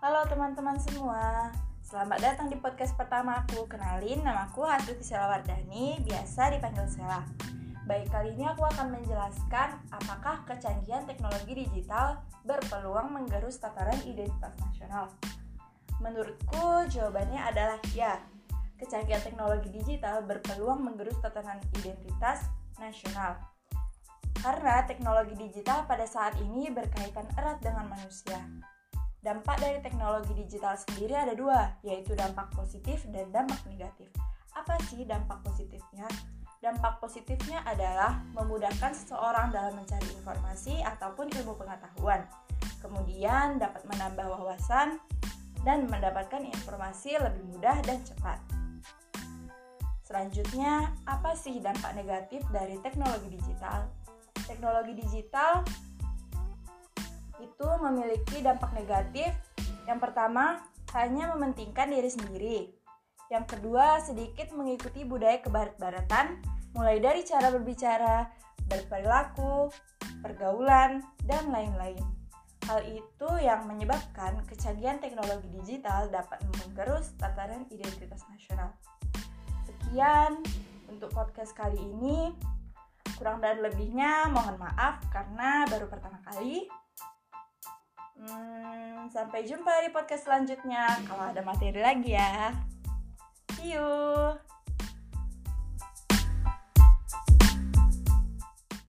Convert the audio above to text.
Halo teman-teman semua, selamat datang di podcast pertama aku. Kenalin, nama aku Astuti Sela Wardani, biasa dipanggil Sela. Baik, kali ini aku akan menjelaskan apakah kecanggihan teknologi digital berpeluang menggerus tataran identitas nasional. Menurutku, jawabannya adalah ya. Kecanggihan teknologi digital berpeluang menggerus tataran identitas nasional. Karena teknologi digital pada saat ini berkaitan erat dengan manusia. Dampak dari teknologi digital sendiri ada dua, yaitu dampak positif dan dampak negatif. Apa sih dampak positifnya? Dampak positifnya adalah memudahkan seseorang dalam mencari informasi ataupun ilmu pengetahuan. Kemudian dapat menambah wawasan dan mendapatkan informasi lebih mudah dan cepat. Selanjutnya, apa sih dampak negatif dari teknologi digital? Teknologi digital itu memiliki dampak negatif. Yang pertama, hanya mementingkan diri sendiri. Yang kedua, sedikit mengikuti budaya kebarat-baratan, mulai dari cara berbicara, berperilaku, pergaulan, dan lain-lain. Hal itu yang menyebabkan kecanggihan teknologi digital dapat menggerus tataran identitas nasional. Sekian untuk podcast kali ini. Kurang dan lebihnya mohon maaf karena baru pertama kali. Hmm, sampai jumpa di podcast selanjutnya kalau ada materi lagi ya. See you.